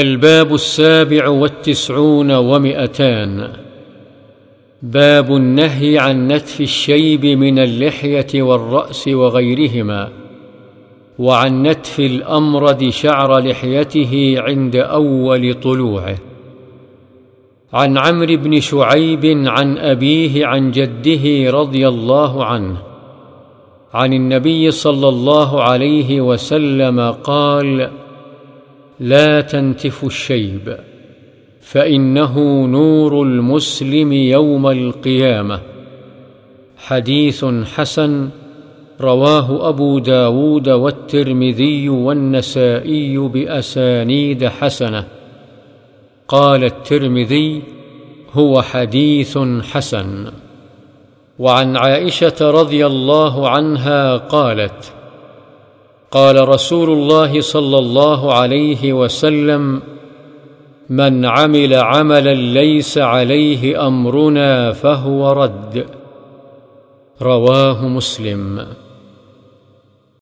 الباب السابع والتسعون ومئتان. باب النهي عن نتف الشيب من اللحية والرأس وغيرهما وعن نتف الامرد شعر لحيته عند أول طلوعه. عن عمرو بن شعيب عن أبيه عن جده رضي الله عنه عن النبي صلى الله عليه وسلم قال لا تنتفوا الشيب فإنه نور المسلم يوم القيامة. حديث حسن رواه أبو داود والترمذي والنسائي بأسانيد حسنة. قال الترمذي هو حديث حسن. وعن عائشة رضي الله عنها قالت قال رسول الله صلى الله عليه وسلم من عمل عملا ليس عليه أمرنا فهو رد. رواه مسلم.